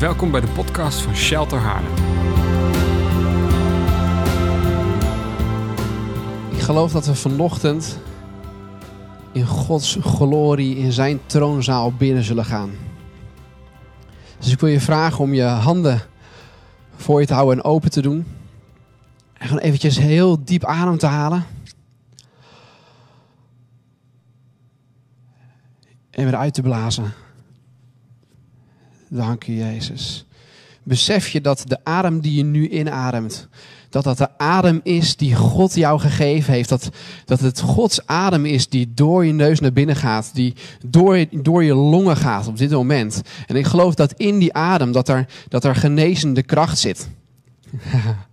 Welkom bij de podcast van Shelter Haarlem. Ik geloof dat we vanochtend in Gods glorie in zijn troonzaal binnen zullen gaan. Dus ik wil je vragen om je handen voor je te houden en open te doen. En gewoon eventjes heel diep adem te halen. En weer uit te blazen. Dank u, Jezus. Besef je dat de adem die je nu inademt, dat dat de adem is die God jou gegeven heeft. Dat, dat het Gods adem is die door je neus naar binnen gaat, die door, door je longen gaat op dit moment. En ik geloof dat in die adem, dat er, dat er genezende kracht zit.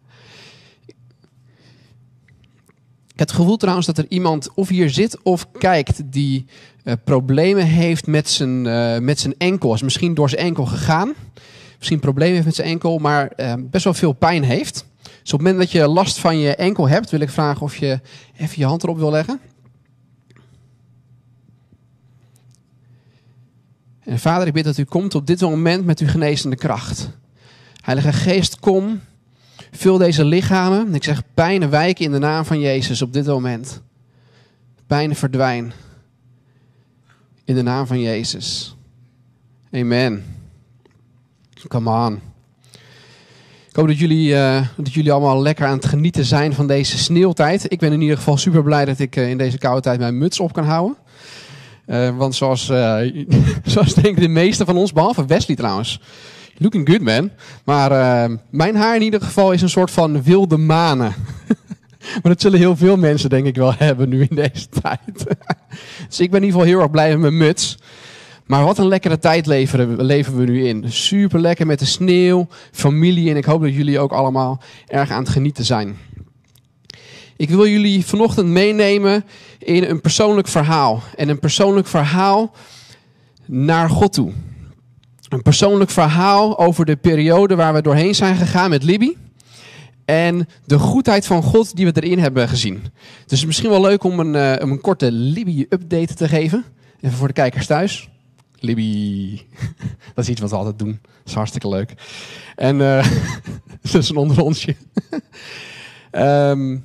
Ik heb het gevoel trouwens dat er iemand of hier zit of kijkt die eh, problemen heeft met zijn, eh, met zijn enkel. Is misschien door zijn enkel gegaan. Misschien problemen heeft met zijn enkel, maar eh, best wel veel pijn heeft. Dus op het moment dat je last van je enkel hebt, wil ik vragen of je even je hand erop wil leggen. En vader, ik bid dat u komt op dit moment met uw genezende kracht. Heilige Geest, kom. Vul deze lichamen. Ik zeg pijnen wijken in de naam van Jezus op dit moment. Pijnen verdwijn. In de naam van Jezus. Amen. Come on. Ik hoop dat jullie, eh, dat jullie allemaal lekker aan het genieten zijn van deze sneeuwtijd. Ik ben in ieder geval super blij dat ik eh, in deze koude tijd mijn muts op kan houden. Eh, want zoals, zoals denk de meeste van ons, behalve Wesley trouwens. Looking good man. Maar eh, mijn haar in ieder geval is een soort van wilde manen. maar dat zullen heel veel mensen denk ik wel hebben nu in deze tijd. dus ik ben in ieder geval heel erg blij met mijn muts. Maar wat een lekkere tijd leven we nu in. Super lekker met de sneeuw, familie en ik hoop dat jullie ook allemaal erg aan het genieten zijn. Ik wil jullie vanochtend meenemen in een persoonlijk verhaal. En een persoonlijk verhaal naar God toe. Een persoonlijk verhaal over de periode waar we doorheen zijn gegaan met Libby. En de goedheid van God die we erin hebben gezien. Dus het is misschien wel leuk om een, eh, een korte Libby-update te geven. Even voor de kijkers thuis. Libby. Dat is iets wat we altijd doen. Dat is hartstikke leuk. En eh dat is een onder onsje. Ehm,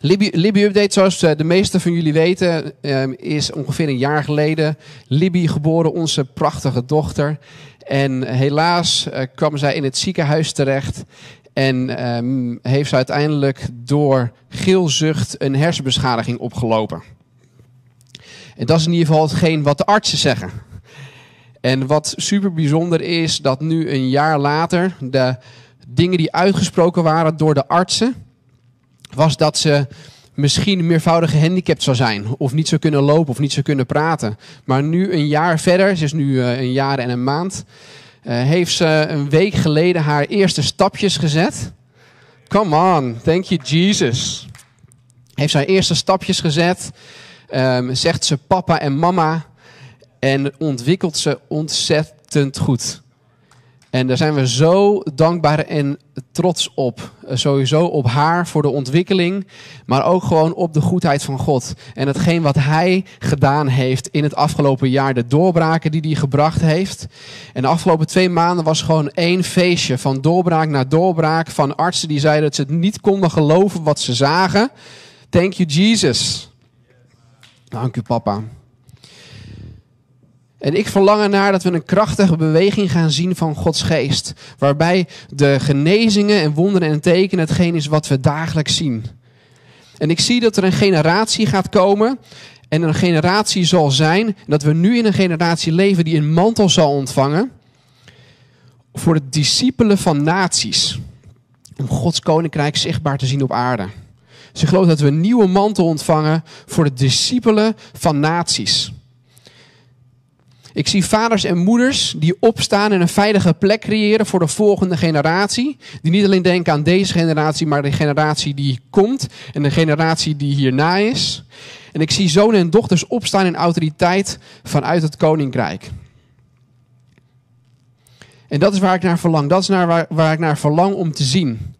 Libby, Libby Update, zoals eh, de meesten van jullie weten, ehm, is ongeveer een jaar geleden Libby geboren, onze prachtige dochter. En helaas eh, kwam zij in het ziekenhuis terecht en ehm, heeft ze uiteindelijk door geelzucht een hersenbeschadiging opgelopen. En dat is in ieder geval hetgeen wat de artsen zeggen. En wat super bijzonder is, dat nu een jaar later de dingen die uitgesproken waren door de artsen, was dat ze misschien meervoudig gehandicapt zou zijn. Of niet zou kunnen lopen of niet zou kunnen praten. Maar nu een jaar verder, ze is nu eh, een jaar en een maand, eh, heeft ze een week geleden haar eerste stapjes gezet. Come on, thank you Jesus. Heeft ze haar eerste stapjes gezet. Ehm, zegt ze papa en mama. En ontwikkelt ze ontzettend goed. En daar zijn we zo dankbaar en trots op. Eh, Sowieso op haar voor de ontwikkeling, maar ook gewoon op de goedheid van God. En hetgeen wat Hij gedaan heeft in het afgelopen jaar, de doorbraken die Hij gebracht heeft. En de afgelopen twee maanden was gewoon één feestje van doorbraak naar doorbraak. Van artsen die zeiden dat ze het niet konden geloven wat ze zagen. Thank you Jesus. Dank u papa. En ik verlang ernaar dat we een krachtige beweging gaan zien van Gods geest. Waarbij de genezingen en wonderen en tekenen hetgeen is wat we dagelijks zien. En ik zie dat er een generatie gaat komen. En een generatie zal zijn. Dat we nu in een generatie leven die een mantel zal ontvangen. Voor de discipelen van naties. Om Gods koninkrijk zichtbaar te zien op aarde. Dus ik geloof dat we een nieuwe mantel ontvangen voor de discipelen van naties. Ik zie vaders en moeders die opstaan en een veilige plek creëren voor de volgende generatie. Die niet alleen denken aan deze generatie, maar de generatie die komt en de generatie die hierna is. En ik zie zonen en dochters opstaan in autoriteit vanuit het koninkrijk. En dat is waar ik naar verlang. Dat is naar waar, waar ik naar verlang om te zien.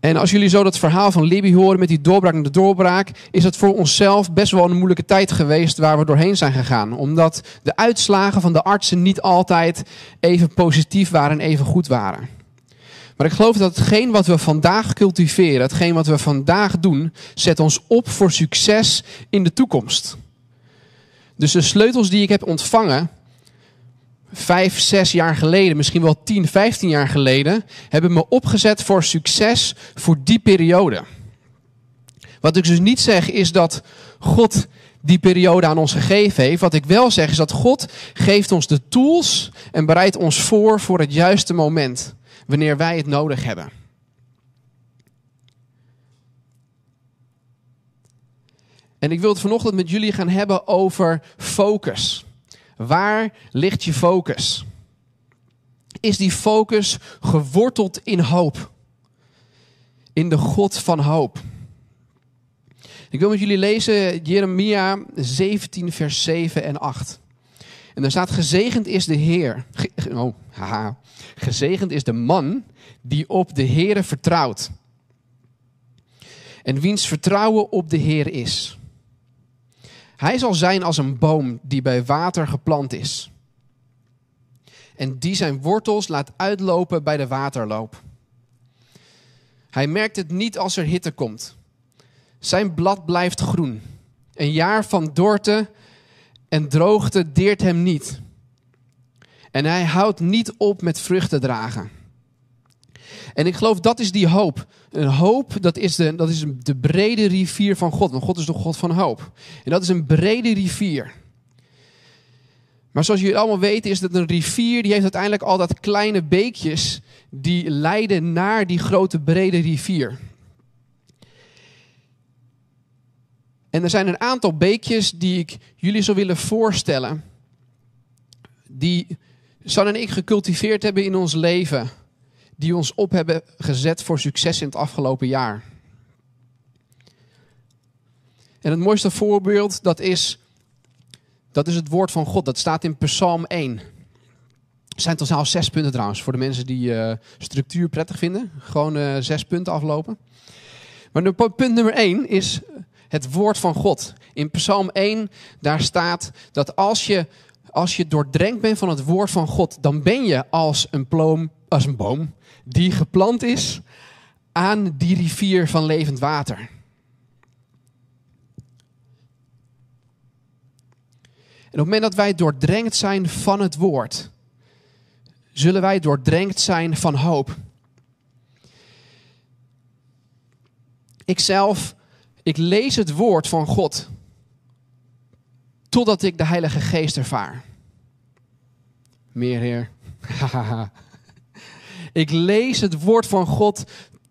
En als jullie zo dat verhaal van Libby horen met die doorbraak en de doorbraak, is het voor onszelf best wel een moeilijke tijd geweest waar we doorheen zijn gegaan. Omdat de uitslagen van de artsen niet altijd even positief waren en even goed waren. Maar ik geloof dat hetgeen wat we vandaag cultiveren, hetgeen wat we vandaag doen, zet ons op voor succes in de toekomst. Dus de sleutels die ik heb ontvangen, vijf, zes jaar geleden, misschien wel tien, vijftien jaar geleden, hebben me opgezet voor succes voor die periode. Wat ik dus niet zeg is dat God die periode aan ons gegeven heeft. Wat ik wel zeg is dat God geeft ons de tools en bereidt ons voor voor het juiste moment, wanneer wij het nodig hebben. En ik wil het vanochtend met jullie gaan hebben over focus. Waar ligt je focus? Is die focus geworteld in hoop? In de God van hoop. Ik wil met jullie lezen Jeremia 17, vers 7 en 8. En daar staat: Gezegend is de Heer. oh, haha. Gezegend is de man die op de Heere vertrouwt. En wiens vertrouwen op de Heer is. Hij zal zijn als een boom die bij water geplant is. En die zijn wortels laat uitlopen bij de waterloop. Hij merkt het niet als er hitte komt. Zijn blad blijft groen. Een jaar van dorte en droogte deert hem niet. En hij houdt niet op met vruchten dragen. En ik geloof dat is die hoop. Een hoop, dat is, de, dat is de brede rivier van God. Want God is de God van hoop. En dat is een brede rivier. Maar zoals jullie allemaal weten is dat een rivier, die heeft uiteindelijk al dat kleine beekjes die leiden naar die grote brede rivier. En er zijn een aantal beekjes die ik jullie zou willen voorstellen. Die San en ik gecultiveerd hebben in ons leven die ons op hebben gezet voor succes in het afgelopen jaar. En het mooiste voorbeeld, dat is, dat is het woord van God. Dat staat in Psalm 1. Er zijn totaal zes punten trouwens, voor de mensen die uh, structuur prettig vinden. Gewoon uh, zes punten aflopen. Maar punt nummer 1 is het woord van God. In Psalm 1, daar staat dat als je, als je doordrenkt bent van het woord van God, dan ben je als een, ploom, als een boom die geplant is aan die rivier van levend water. En op het moment dat wij doordrenkt zijn van het woord, zullen wij doordrenkt zijn van hoop. Ikzelf, ik lees het woord van God totdat ik de Heilige Geest ervaar. Meer, Heer. Ik lees het woord van God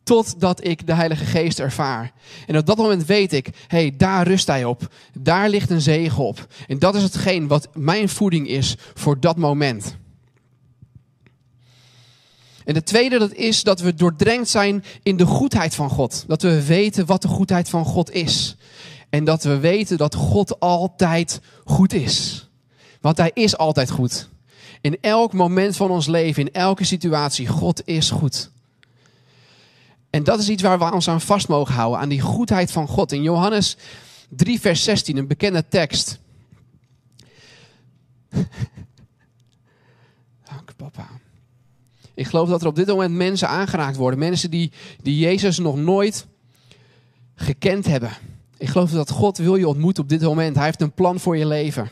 totdat ik de Heilige Geest ervaar. En op dat moment weet ik, hey, daar rust hij op. Daar ligt een zegen op. En dat is hetgeen wat mijn voeding is voor dat moment. En de tweede dat is dat we doordrenkt zijn in de goedheid van God. Dat we weten wat de goedheid van God is. En dat we weten dat God altijd goed is. Want hij is altijd goed. In elk moment van ons leven, in elke situatie, God is goed. En dat is iets waar we ons aan vast mogen houden, aan die goedheid van God. In Johannes 3, vers 16, een bekende tekst. Dank papa. Ik geloof dat er op dit moment mensen aangeraakt worden. Mensen die, die Jezus nog nooit gekend hebben. Ik geloof dat God wil je ontmoeten op dit moment. Hij heeft een plan voor je leven.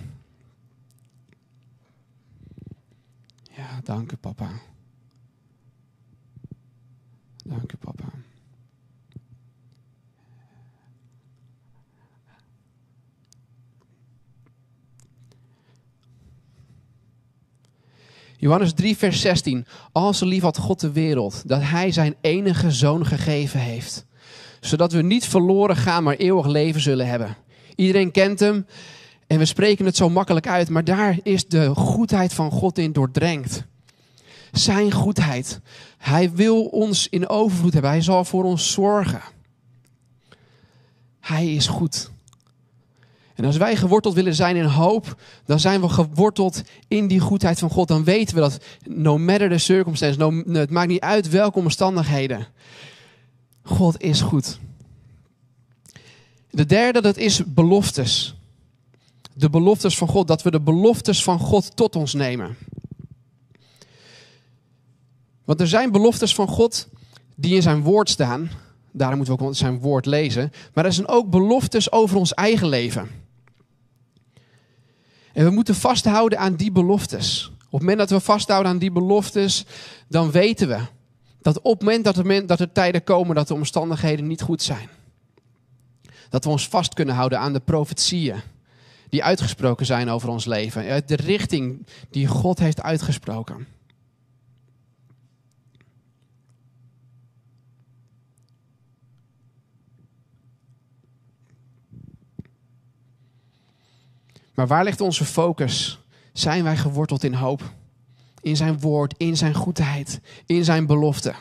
Dank u, papa. Dank u, papa. Johannes 3, vers 16. Al zo lief had God de wereld, dat Hij zijn enige zoon gegeven heeft. Zodat we niet verloren gaan, maar eeuwig leven zullen hebben. Iedereen kent Hem en we spreken het zo makkelijk uit, maar daar is de goedheid van God in doordrenkt zijn goedheid. Hij wil ons in overvloed hebben. Hij zal voor ons zorgen. Hij is goed. En als wij geworteld willen zijn in hoop, dan zijn we geworteld in die goedheid van God. Dan weten we dat, no matter the circumstances, no, het maakt niet uit welke omstandigheden. God is goed. De derde, dat is beloftes. De beloftes van God, dat we de beloftes van God tot ons nemen. Want er zijn beloftes van God die in zijn woord staan. Daarom moeten we ook zijn woord lezen. Maar er zijn ook beloftes over ons eigen leven. En we moeten vasthouden aan die beloftes. Op het moment dat we vasthouden aan die beloftes, dan weten we dat op het moment dat er, tijden komen dat de omstandigheden niet goed zijn, dat we ons vast kunnen houden aan de profetieën die uitgesproken zijn over ons leven. De richting die God heeft uitgesproken. Maar waar ligt onze focus? Zijn wij geworteld in hoop? In zijn woord, in zijn goedheid, in zijn belofte.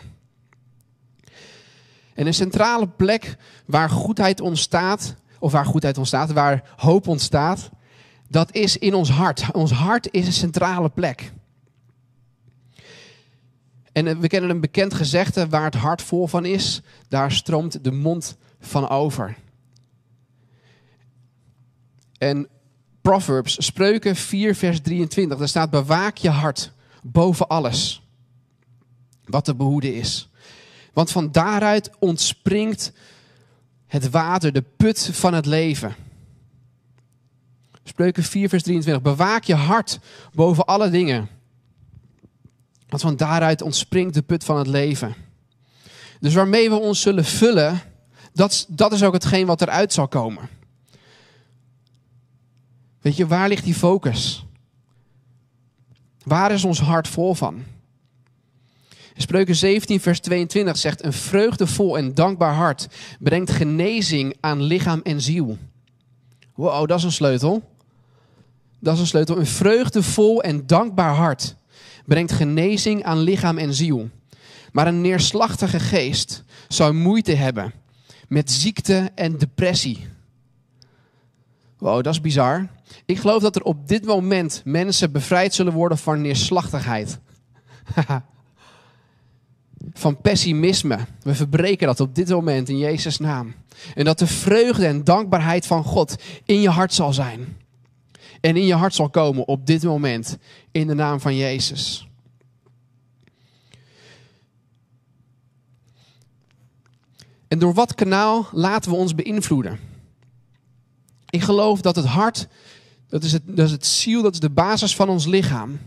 En een centrale plek waar goedheid ontstaat, of waar goedheid ontstaat, waar hoop ontstaat, dat is in ons hart. Ons hart is een centrale plek. En eh, we kennen een bekend gezegde, waar het hart vol van is, daar stroomt de mond van over. En Proverbs, Spreuken 4, vers 23. Daar staat: Bewaak je hart boven alles wat te behoeden is. Want van daaruit ontspringt het water, de put van het leven. Spreuken 4, vers 23. Bewaak je hart boven alle dingen. Want van daaruit ontspringt de put van het leven. Dus waarmee we ons zullen vullen, dat, dat is ook hetgeen wat eruit zal komen. Weet je, waar ligt die focus? Waar is ons hart vol van? Spreuken 17, vers 22 zegt: Een vreugdevol en dankbaar hart brengt genezing aan lichaam en ziel. Wow, dat is een sleutel. Dat is een sleutel. Een vreugdevol en dankbaar hart brengt genezing aan lichaam en ziel. Maar een neerslachtige geest zou moeite hebben met ziekte en depressie. Wow, dat is bizar. Ik geloof dat er op dit moment mensen bevrijd zullen worden van neerslachtigheid. van pessimisme. We verbreken dat op dit moment in Jezus' naam. En dat de vreugde en dankbaarheid van God in je hart zal zijn. En in je hart zal komen op dit moment in de naam van Jezus. En door wat kanaal laten we ons beïnvloeden? Ik geloof dat het hart, dat is het, dat is het ziel, dat is de basis van ons lichaam,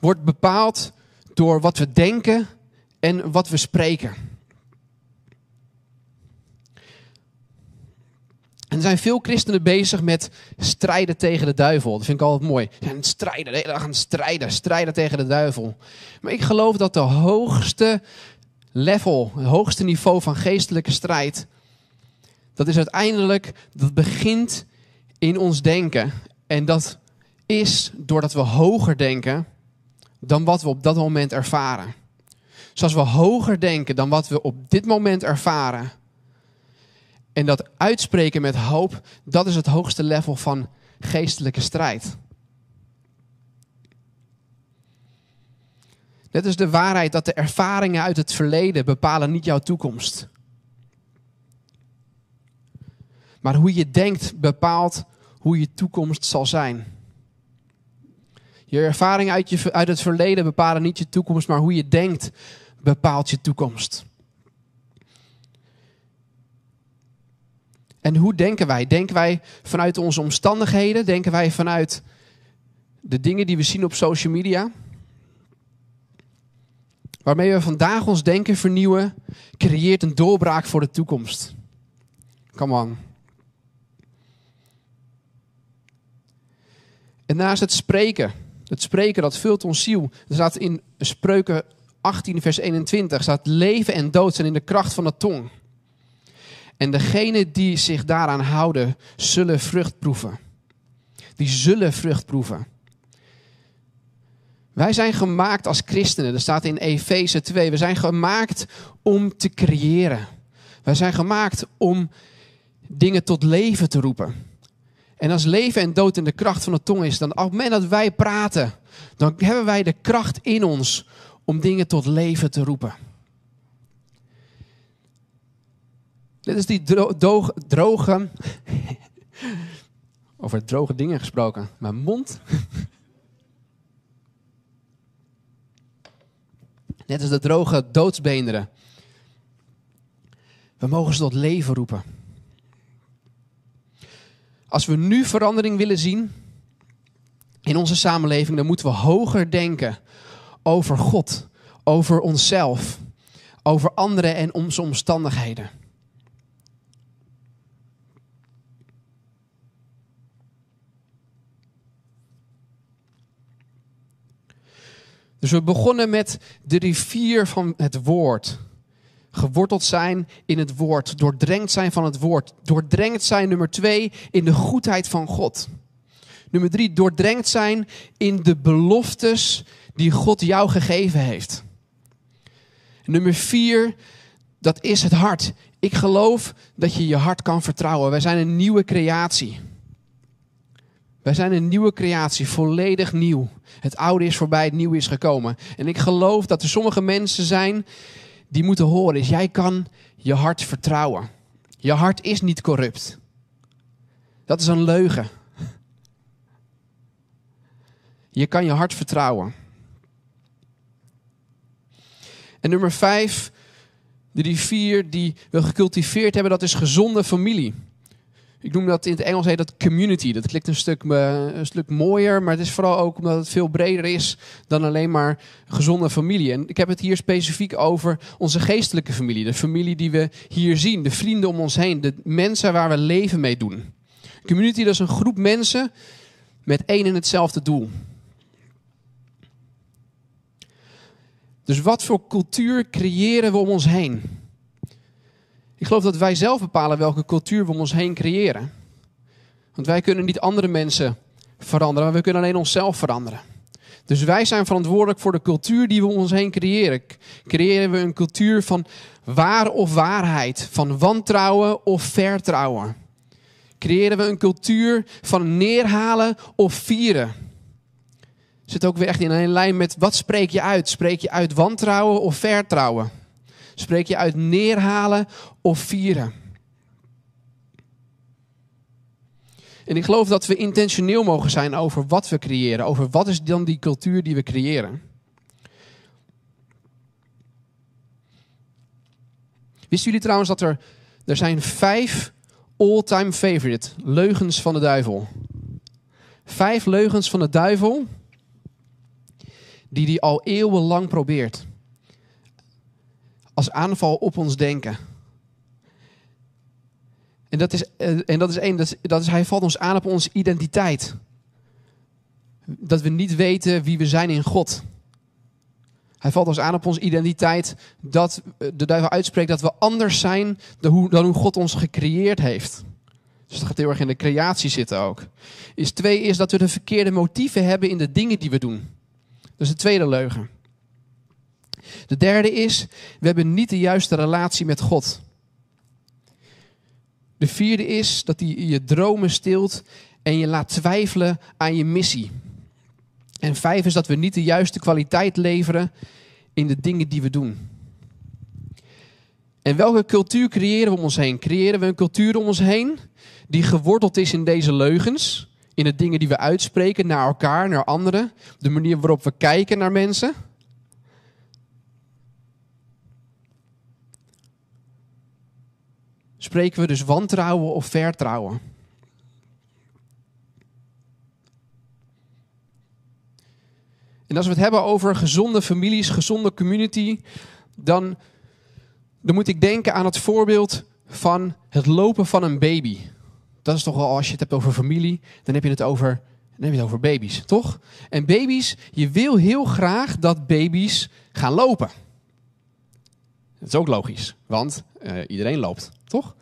wordt bepaald door wat we denken en wat we spreken. En er zijn veel christenen bezig met strijden tegen de duivel. Dat vind ik altijd mooi. En strijden, we gaan strijden, strijden tegen de duivel. Maar ik geloof dat de hoogste level, het hoogste niveau van geestelijke strijd, dat is uiteindelijk, dat begint in ons denken. En dat is doordat we hoger denken dan wat we op dat moment ervaren. Dus als we hoger denken dan wat we op dit moment ervaren. En dat uitspreken met hoop, dat is het hoogste level van geestelijke strijd. Net is de waarheid dat de ervaringen uit het verleden bepalen niet jouw toekomst. Maar hoe je denkt bepaalt hoe je toekomst zal zijn. Je ervaringen uit, uit het verleden bepalen niet je toekomst, maar hoe je denkt bepaalt je toekomst. En hoe denken wij? Denken wij vanuit onze omstandigheden? Denken wij vanuit de dingen die we zien op social media? Waarmee we vandaag ons denken vernieuwen, creëert een doorbraak voor de toekomst. Come on. En naast het spreken, het spreken dat vult ons ziel. Er staat in Spreuken 18 vers 21, staat leven en dood zijn in de kracht van de tong. En degenen die zich daaraan houden, zullen vrucht proeven. Die zullen vrucht proeven. Wij zijn gemaakt als christenen, dat staat in Efeze 2. We zijn gemaakt om te creëren. Wij zijn gemaakt om dingen tot leven te roepen. En als leven en dood in de kracht van de tong is, dan op het moment dat wij praten, dan hebben wij de kracht in ons om dingen tot leven te roepen. Dit is die droge. Over droge dingen gesproken. Mijn mond. Net als de droge doodsbeenderen. We mogen ze tot leven roepen. Als we nu verandering willen zien in onze samenleving, dan moeten we hoger denken over God, over onszelf, over anderen en onze omstandigheden. Dus we begonnen met de rivier van het woord. Geworteld zijn in het woord, doordrenkt zijn van het woord. Doordrenkt zijn, nummer twee, in de goedheid van God. Nummer drie, doordrenkt zijn in de beloftes die God jou gegeven heeft. Nummer vier, dat is het hart. Ik geloof dat je je hart kan vertrouwen. Wij zijn een nieuwe creatie. Wij zijn een nieuwe creatie, volledig nieuw. Het oude is voorbij, het nieuwe is gekomen. En ik geloof dat er sommige mensen zijn die moeten horen is, jij kan je hart vertrouwen. Je hart is niet corrupt. Dat is een leugen. Je kan je hart vertrouwen. En nummer vijf, de rivier die we gecultiveerd hebben, dat is gezonde familie. Ik noem dat in het Engels heet dat community. Dat klinkt een stuk, eh, een stuk mooier, maar het is vooral ook omdat het veel breder is dan alleen maar gezonde familie. En ik heb het hier specifiek over onze geestelijke familie. De familie die we hier zien, de vrienden om ons heen, de mensen waar we leven mee doen. Community, dat is een groep mensen met één en hetzelfde doel. Dus wat voor cultuur creëren we om ons heen? Ik geloof dat wij zelf bepalen welke cultuur we om ons heen creëren. Want wij kunnen niet andere mensen veranderen, maar we kunnen alleen onszelf veranderen. Dus wij zijn verantwoordelijk voor de cultuur die we om ons heen creëren. Creëren we een cultuur van waar of waarheid, van wantrouwen of vertrouwen? Creëren we een cultuur van neerhalen of vieren? Zit ook weer echt in een lijn met wat spreek je uit? Spreek je uit wantrouwen of vertrouwen? Spreek je uit neerhalen of vieren? En ik geloof dat we intentioneel mogen zijn over wat we creëren. Over wat is dan die cultuur die we creëren. Wisten jullie trouwens dat er, er zijn vijf all-time favorite leugens van de duivel. Vijf leugens van de duivel die hij al eeuwenlang probeert. Als aanval op ons denken. En dat is, eh, en dat is één, dat is, hij valt ons aan op onze identiteit. Dat we niet weten wie we zijn in God. Hij valt ons aan op onze identiteit dat de duivel uitspreekt dat we anders zijn dan hoe, dan God ons gecreëerd heeft. Dus dat gaat heel erg in de creatie zitten ook. Is twee is dat we de verkeerde motieven hebben in de dingen die we doen. Dat is de tweede leugen. De derde is, we hebben niet de juiste relatie met God. De vierde is dat hij je dromen stilt en je laat twijfelen aan je missie. En vijf is dat we niet de juiste kwaliteit leveren in de dingen die we doen. En welke cultuur creëren we om ons heen? Creëren we een cultuur om ons heen die geworteld is in deze leugens? In de dingen die we uitspreken naar elkaar, naar anderen? De manier waarop we kijken naar mensen? Spreken we dus wantrouwen of vertrouwen? En als we het hebben over gezonde families, gezonde community, dan, dan moet ik denken aan het voorbeeld van het lopen van een baby. Dat is toch wel, als je het hebt over familie, dan heb je het over, dan heb je het over baby's, toch? En baby's, je wil heel graag dat baby's gaan lopen. Dat is ook logisch, want uh, iedereen loopt, toch?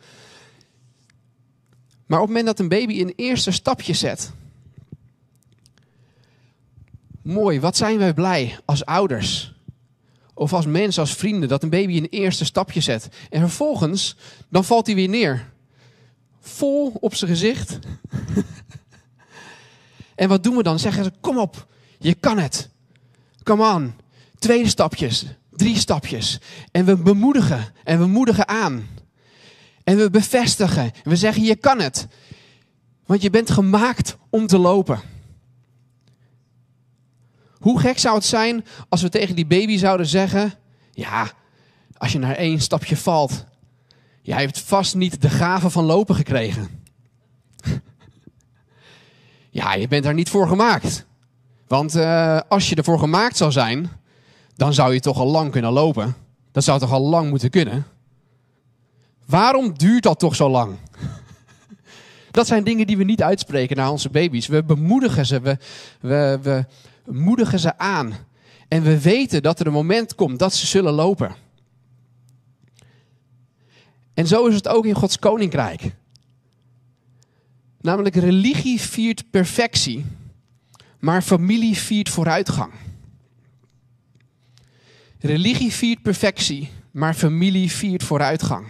Maar op het moment dat een baby een eerste stapje zet, mooi, wat zijn wij blij als ouders of als mensen, als vrienden, dat een baby een eerste stapje zet. En vervolgens, dan valt hij weer neer. Vol op zijn gezicht. en wat doen we dan? Zeggen ze, kom op, je kan het. Come on. Tweede stapjes, drie stapjes. En we bemoedigen en we moedigen aan. En we bevestigen. En we zeggen, je kan het. Want je bent gemaakt om te lopen. Hoe gek zou het zijn als we tegen die baby zouden zeggen: Ja, als je naar één stapje valt, jij hebt vast niet de gave van lopen gekregen. ja, je bent daar niet voor gemaakt. Want uh, als je ervoor gemaakt zou zijn, dan zou je toch al lang kunnen lopen. Dat zou toch al lang moeten kunnen. Waarom duurt dat toch zo lang? Dat zijn dingen die we niet uitspreken naar onze baby's. We bemoedigen ze, we, we, we moedigen ze aan. En we weten dat er een moment komt dat ze zullen lopen. En zo is het ook in Gods koninkrijk. Namelijk religie viert perfectie, maar familie viert vooruitgang. Religie viert perfectie, maar familie viert vooruitgang.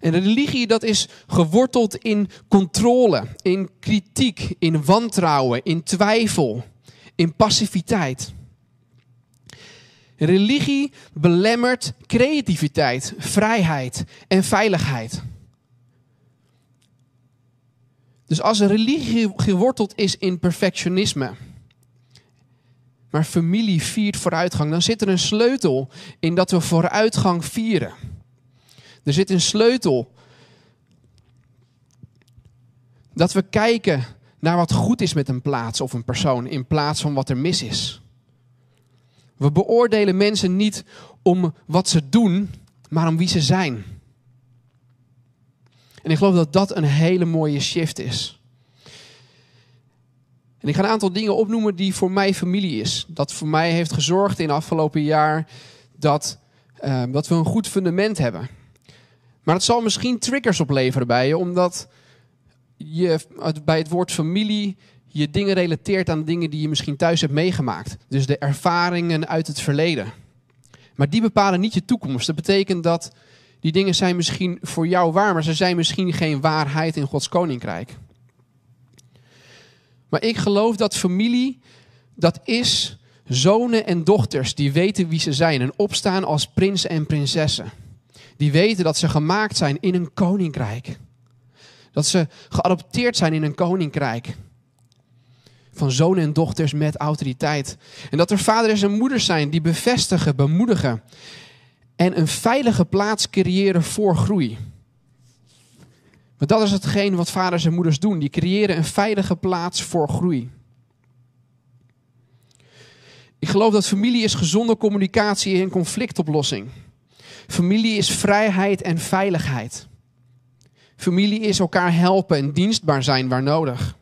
En religie dat is geworteld in controle, in kritiek, in wantrouwen, in twijfel, in passiviteit. Religie belemmert creativiteit, vrijheid en veiligheid. Dus als religie geworteld is in perfectionisme, maar familie viert vooruitgang, dan zit er een sleutel in dat we vooruitgang vieren. Er zit een sleutel. Dat we kijken naar wat goed is met een plaats of een persoon in plaats van wat er mis is. We beoordelen mensen niet om wat ze doen, maar om wie ze zijn. En ik geloof dat dat een hele mooie shift is. En ik ga een aantal dingen opnoemen die voor mij familie is. Dat voor mij heeft gezorgd in het afgelopen jaar dat, uh, dat we een goed fundament hebben. Maar het zal misschien triggers opleveren bij je, omdat je bij het woord familie je dingen relateert aan dingen die je misschien thuis hebt meegemaakt. Dus de ervaringen uit het verleden. Maar die bepalen niet je toekomst. Dat betekent dat die dingen zijn misschien voor jou waar, maar ze zijn misschien geen waarheid in Gods koninkrijk. Maar ik geloof dat familie, dat is zonen en dochters die weten wie ze zijn en opstaan als prins en prinsessen. Die weten dat ze gemaakt zijn in een koninkrijk. Dat ze geadopteerd zijn in een koninkrijk. Van zonen en dochters met autoriteit. En dat er vaders en moeders zijn die bevestigen, bemoedigen. En een veilige plaats creëren voor groei. Maar dat is hetgeen wat vaders en moeders doen. Die creëren een veilige plaats voor groei. Ik geloof dat familie is gezonde communicatie en conflictoplossing. Familie is vrijheid en veiligheid. Familie is elkaar helpen en dienstbaar zijn waar nodig.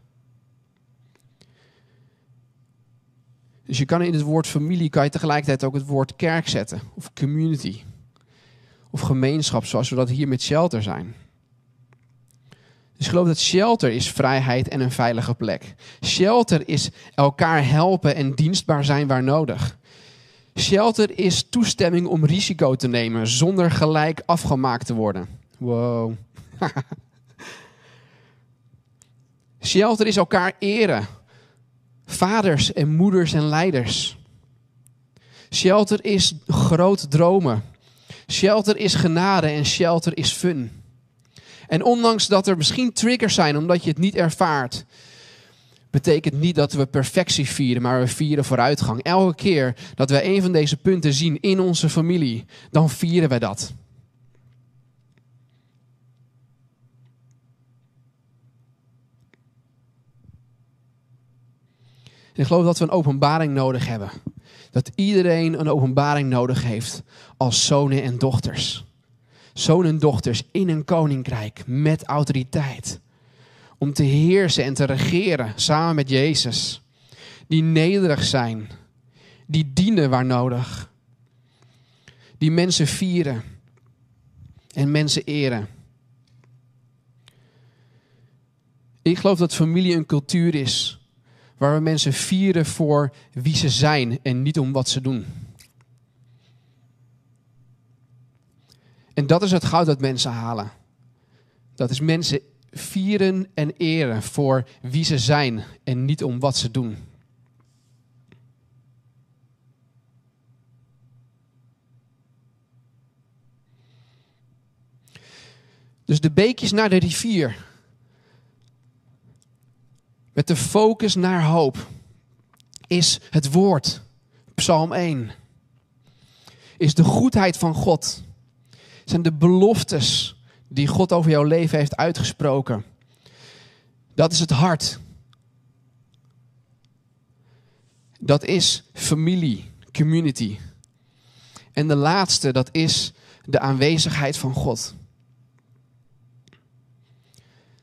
Dus je kan in het woord familie kan je tegelijkertijd ook het woord kerk zetten. Of community. Of gemeenschap, zoals we dat hier met shelter zijn. Dus ik geloof dat shelter is vrijheid en een veilige plek. Shelter is elkaar helpen en dienstbaar zijn waar nodig. Shelter is toestemming om risico te nemen zonder gelijk afgemaakt te worden. Wow. Shelter is elkaar eren. Vaders en moeders en leiders. Shelter is groot dromen. Shelter is genade en shelter is fun. En ondanks dat er misschien triggers zijn omdat je het niet ervaart, betekent niet dat we perfectie vieren, maar we vieren vooruitgang. Elke keer dat we een van deze punten zien in onze familie, dan vieren we dat. Ik geloof dat we een openbaring nodig hebben. Dat iedereen een openbaring nodig heeft als zonen en dochters. Zonen en dochters in een koninkrijk met autoriteit om te heersen en te regeren samen met Jezus. Die nederig zijn, die dienen waar nodig, die mensen vieren en mensen eren. Ik geloof dat familie een cultuur is waar we mensen vieren voor wie ze zijn en niet om wat ze doen. En dat is het goud dat mensen halen. Dat is mensen vieren en eren voor wie ze zijn en niet om wat ze doen. Dus de beekjes naar de rivier. Met de focus naar hoop. Is het woord. Psalm 1. Is de goedheid van God. Zijn de beloftes die God over jouw leven heeft uitgesproken. Dat is het hart. Dat is familie, community. En de laatste, dat is de aanwezigheid van God.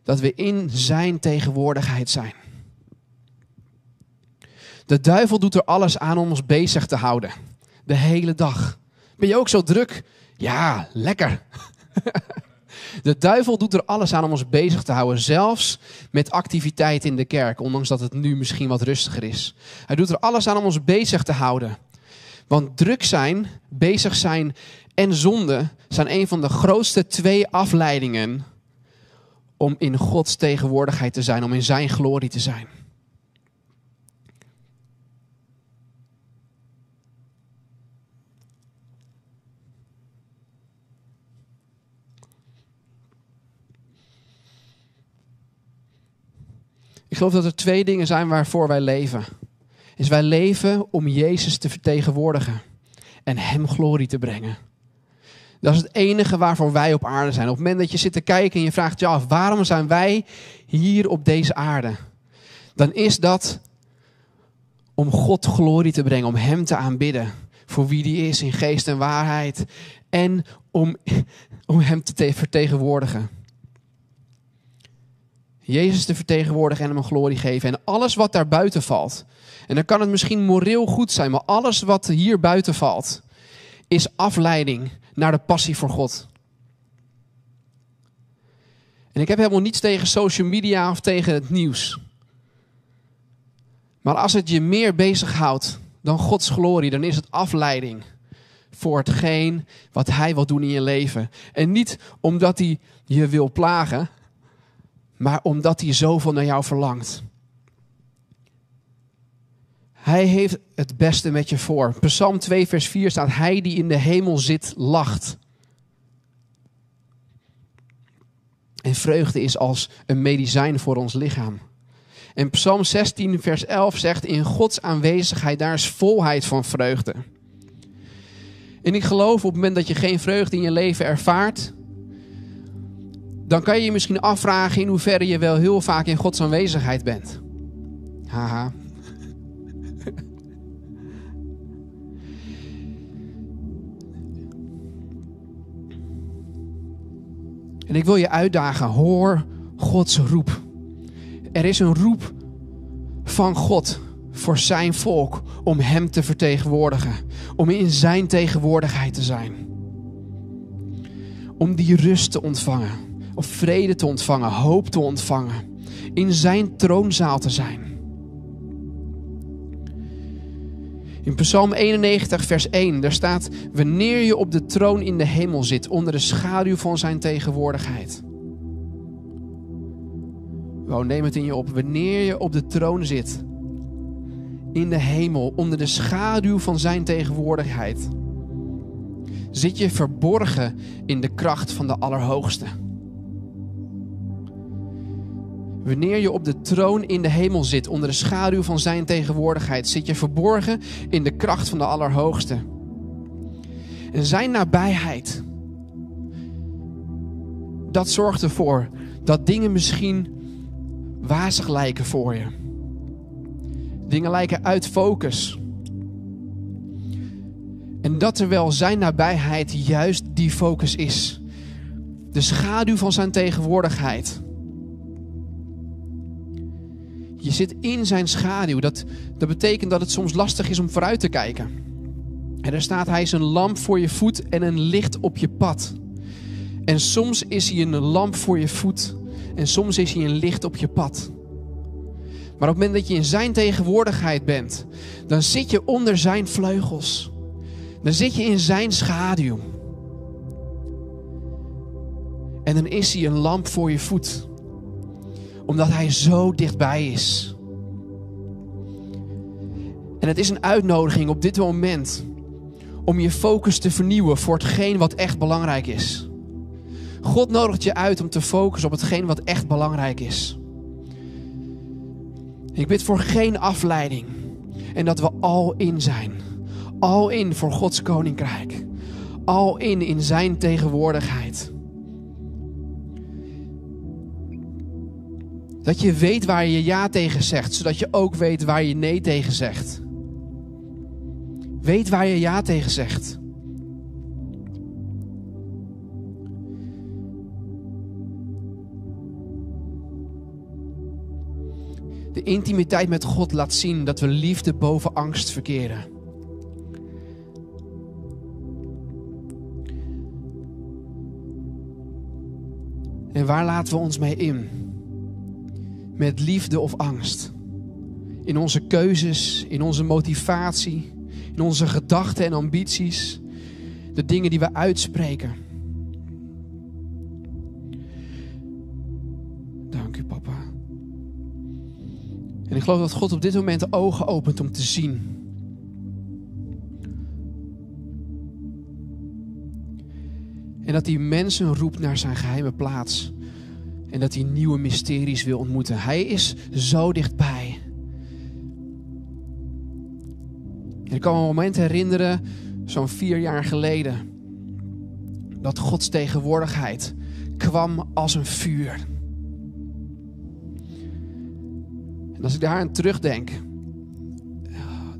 Dat we in Zijn tegenwoordigheid zijn. De duivel doet er alles aan om ons bezig te houden. De hele dag. Ben je ook zo druk? Ja, lekker. De duivel doet er alles aan om ons bezig te houden, zelfs met activiteit in de kerk, ondanks dat het nu misschien wat rustiger is. Hij doet er alles aan om ons bezig te houden. Want druk zijn, bezig zijn en zonde zijn een van de grootste twee afleidingen om in Gods tegenwoordigheid te zijn, om in Zijn glorie te zijn. Ik geloof dat er twee dingen zijn waarvoor wij leven. Is wij leven om Jezus te vertegenwoordigen en Hem glorie te brengen. Dat is het enige waarvoor wij op aarde zijn. Op het moment dat je zit te kijken en je vraagt je af, waarom zijn wij hier op deze aarde? Dan is dat om God glorie te brengen, om Hem te aanbidden. Voor wie die is in geest en waarheid. En om, om Hem te vertegenwoordigen. Jezus te vertegenwoordigen en hem een glorie geven. En alles wat daar buiten valt. En dan kan het misschien moreel goed zijn, maar alles wat hier buiten valt, is afleiding naar de passie voor God. En ik heb helemaal niets tegen social media of tegen het nieuws. Maar als het je meer bezighoudt dan Gods glorie, dan is het afleiding voor hetgeen wat Hij wil doen in je leven. En niet omdat Hij je wil plagen, maar omdat hij zoveel naar jou verlangt. Hij heeft het beste met je voor. Psalm 2, vers 4 staat: Hij die in de hemel zit, lacht. En vreugde is als een medicijn voor ons lichaam. En Psalm 16, vers 11 zegt: In Gods aanwezigheid, daar is volheid van vreugde. En ik geloof op het moment dat je geen vreugde in je leven ervaart, dan kan je je misschien afvragen in hoeverre je wel heel vaak in Gods aanwezigheid bent. Haha. En ik wil je uitdagen, hoor Gods roep. Er is een roep van God voor zijn volk om Hem te vertegenwoordigen. Om in Zijn tegenwoordigheid te zijn. Om die rust te ontvangen vrede te ontvangen, hoop te ontvangen, in zijn troonzaal te zijn. In Psalm 91, vers 1, daar staat: Wanneer je op de troon in de hemel zit, onder de schaduw van zijn tegenwoordigheid. Wow, neem het in je op. Wanneer je op de troon zit, in de hemel, onder de schaduw van zijn tegenwoordigheid, zit je verborgen in de kracht van de Allerhoogste. Wanneer je op de troon in de hemel zit, onder de schaduw van zijn tegenwoordigheid, zit je verborgen in de kracht van de Allerhoogste. En zijn nabijheid, dat zorgt ervoor dat dingen misschien wazig lijken voor je. Dingen lijken uit focus. En dat terwijl zijn nabijheid juist die focus is. De schaduw van zijn tegenwoordigheid je zit in zijn schaduw. Dat, dat betekent dat het soms lastig is om vooruit te kijken. En er staat, hij is een lamp voor je voet en een licht op je pad. En soms is hij een lamp voor je voet en soms is hij een licht op je pad. Maar op het moment dat je in zijn tegenwoordigheid bent, dan zit je onder zijn vleugels. Dan zit je in zijn schaduw. En dan is hij een lamp voor je voet omdat Hij zo dichtbij is. En het is een uitnodiging op dit moment om je focus te vernieuwen voor hetgeen wat echt belangrijk is. God nodigt je uit om te focussen op hetgeen wat echt belangrijk is. Ik bid voor geen afleiding en dat we al in zijn. Al in voor Gods koninkrijk. Al in in zijn tegenwoordigheid. Dat je weet waar je ja tegen zegt, zodat je ook weet waar je nee tegen zegt. Weet waar je ja tegen zegt. De intimiteit met God laat zien dat we liefde boven angst verkeren. En waar laten we ons mee in? Met liefde of angst? In onze keuzes, in onze motivatie, in onze gedachten en ambities, de dingen die we uitspreken. Dank u, papa. En ik geloof dat God op dit moment de ogen opent om te zien. En dat hij mensen roept naar zijn geheime plaats. En dat hij nieuwe mysteries wil ontmoeten. Hij is zo dichtbij. En ik kan me een moment herinneren, zo'n vier jaar geleden, dat Gods tegenwoordigheid kwam als een vuur. En als ik daar aan terugdenk. Oh.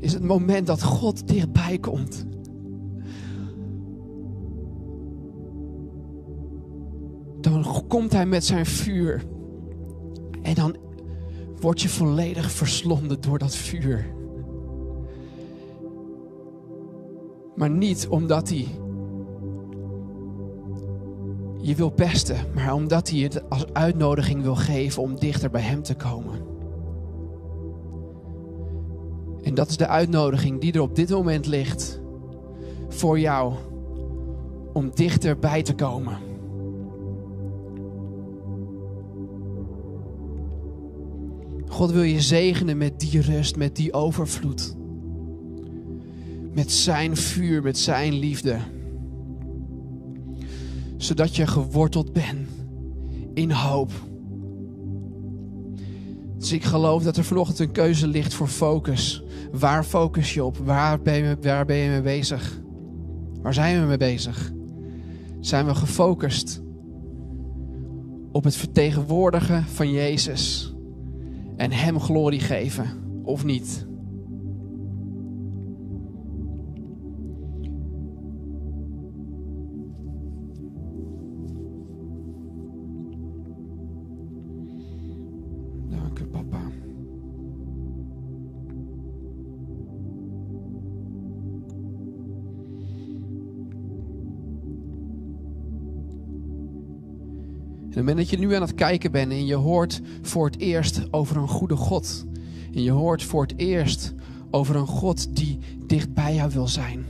Is het moment dat God dichtbij komt. Komt hij met zijn vuur. En dan word je volledig verslonden door dat vuur. Maar niet omdat hij je wil pesten, maar omdat hij het als uitnodiging wil geven om dichter bij hem te komen. En dat is de uitnodiging die er op dit moment ligt voor jou om dichterbij te komen. God wil je zegenen met die rust, met die overvloed. Met zijn vuur, met zijn liefde. Zodat je geworteld bent in hoop. Dus ik geloof dat er vanochtend een keuze ligt voor focus. Waar focus je op? Waar ben je, waar ben je mee bezig? Waar zijn we mee bezig? Zijn we gefocust op het vertegenwoordigen van Jezus? En Hem glorie geven of niet. Het moment dat je nu aan het kijken bent en je hoort voor het eerst over een goede God. En je hoort voor het eerst over een God die dicht bij jou wil zijn.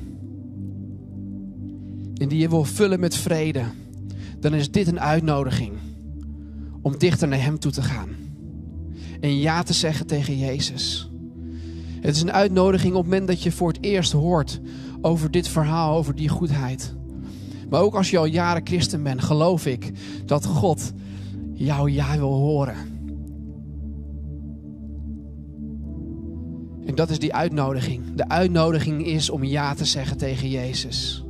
En die je wil vullen met vrede. Dan is dit een uitnodiging om dichter naar Hem toe te gaan. En ja te zeggen tegen Jezus. Het is een uitnodiging op het moment dat je voor het eerst hoort over dit verhaal, over die goedheid. Maar ook als je al jaren christen bent, geloof ik dat God jouw ja wil horen. En dat is die uitnodiging. De uitnodiging is om ja te zeggen tegen Jezus.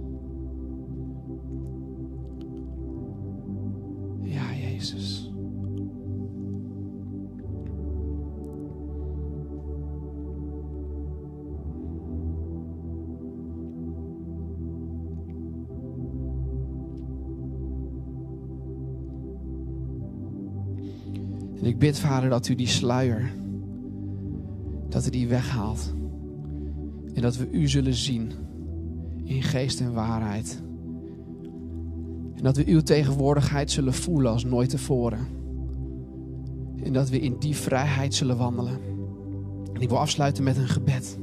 En ik bid, Vader, dat u die sluier, dat u die weghaalt. En dat we u zullen zien in geest en waarheid. En dat we uw tegenwoordigheid zullen voelen als nooit tevoren. En dat we in die vrijheid zullen wandelen. En ik wil afsluiten met een gebed.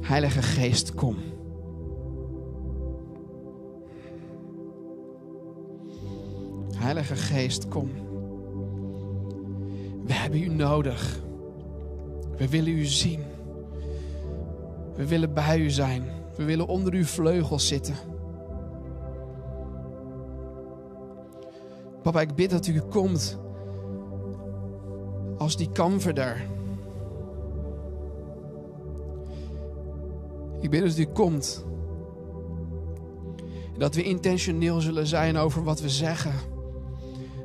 Heilige Geest, kom. Heilige Geest, kom. We hebben u nodig. We willen u zien. We willen bij u zijn. We willen onder uw vleugels zitten. Papa, ik bid dat u komt als die comforter. Ik bid dat u komt. Dat we intentioneel zullen zijn over wat we zeggen.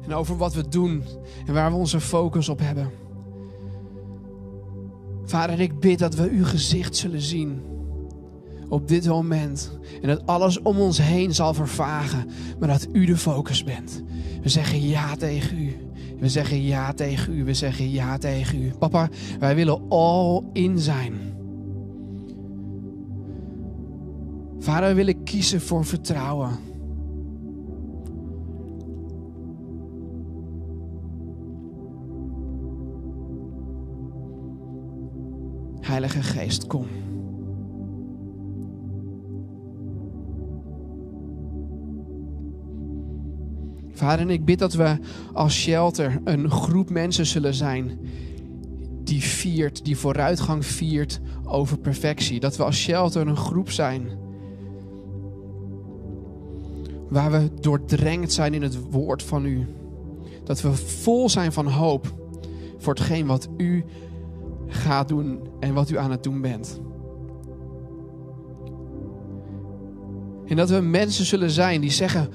En over wat we doen. En waar we onze focus op hebben. Vader, ik bid dat we uw gezicht zullen zien. Op dit moment. En dat alles om ons heen zal vervagen. Maar dat u de focus bent. We zeggen ja tegen u. We zeggen ja tegen u. We zeggen ja tegen u. Papa, wij willen all in zijn. Vader, we willen kiezen voor vertrouwen. Heilige Geest, kom. Vader, en ik bid dat we als shelter een groep mensen zullen zijn die viert, die vooruitgang viert over perfectie. Dat we als shelter een groep zijn waar we doordrenkt zijn in het woord van u. Dat we vol zijn van hoop voor hetgeen wat u gaat doen en wat u aan het doen bent. En dat we mensen zullen zijn die zeggen: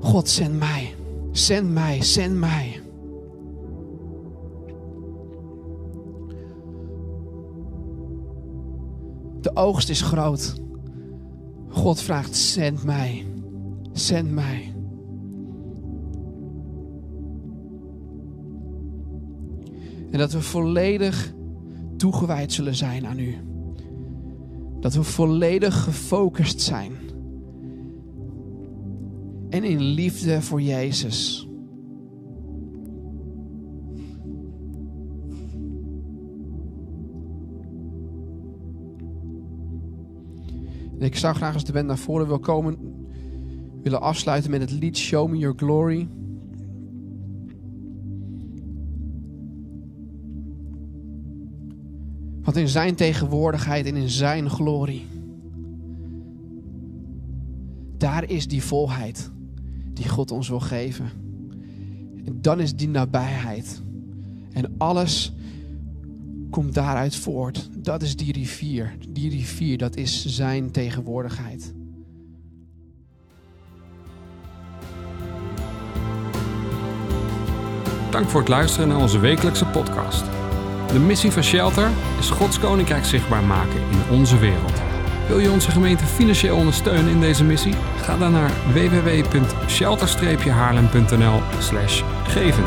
God, zend mij, zend mij, zend mij. De oogst is groot. God vraagt: zend mij, zend mij. En dat we volledig toegewijd zullen zijn aan u. Dat we volledig gefocust zijn. En in liefde voor Jezus. En ik zou graag als de band naar voren wil komen, willen afsluiten met het lied Show Me Your Glory. Want in zijn tegenwoordigheid en in zijn glorie, daar is die volheid die God ons wil geven. En dan is die nabijheid. En alles komt daaruit voort. Dat is die rivier. Die rivier, dat is zijn tegenwoordigheid. Dank voor het luisteren naar onze wekelijkse podcast. De missie van Shelter is Gods Koninkrijk zichtbaar maken in onze wereld. Wil je onze gemeente financieel ondersteunen in deze missie? Ga dan naar www.shelter-haarlem.nl geven.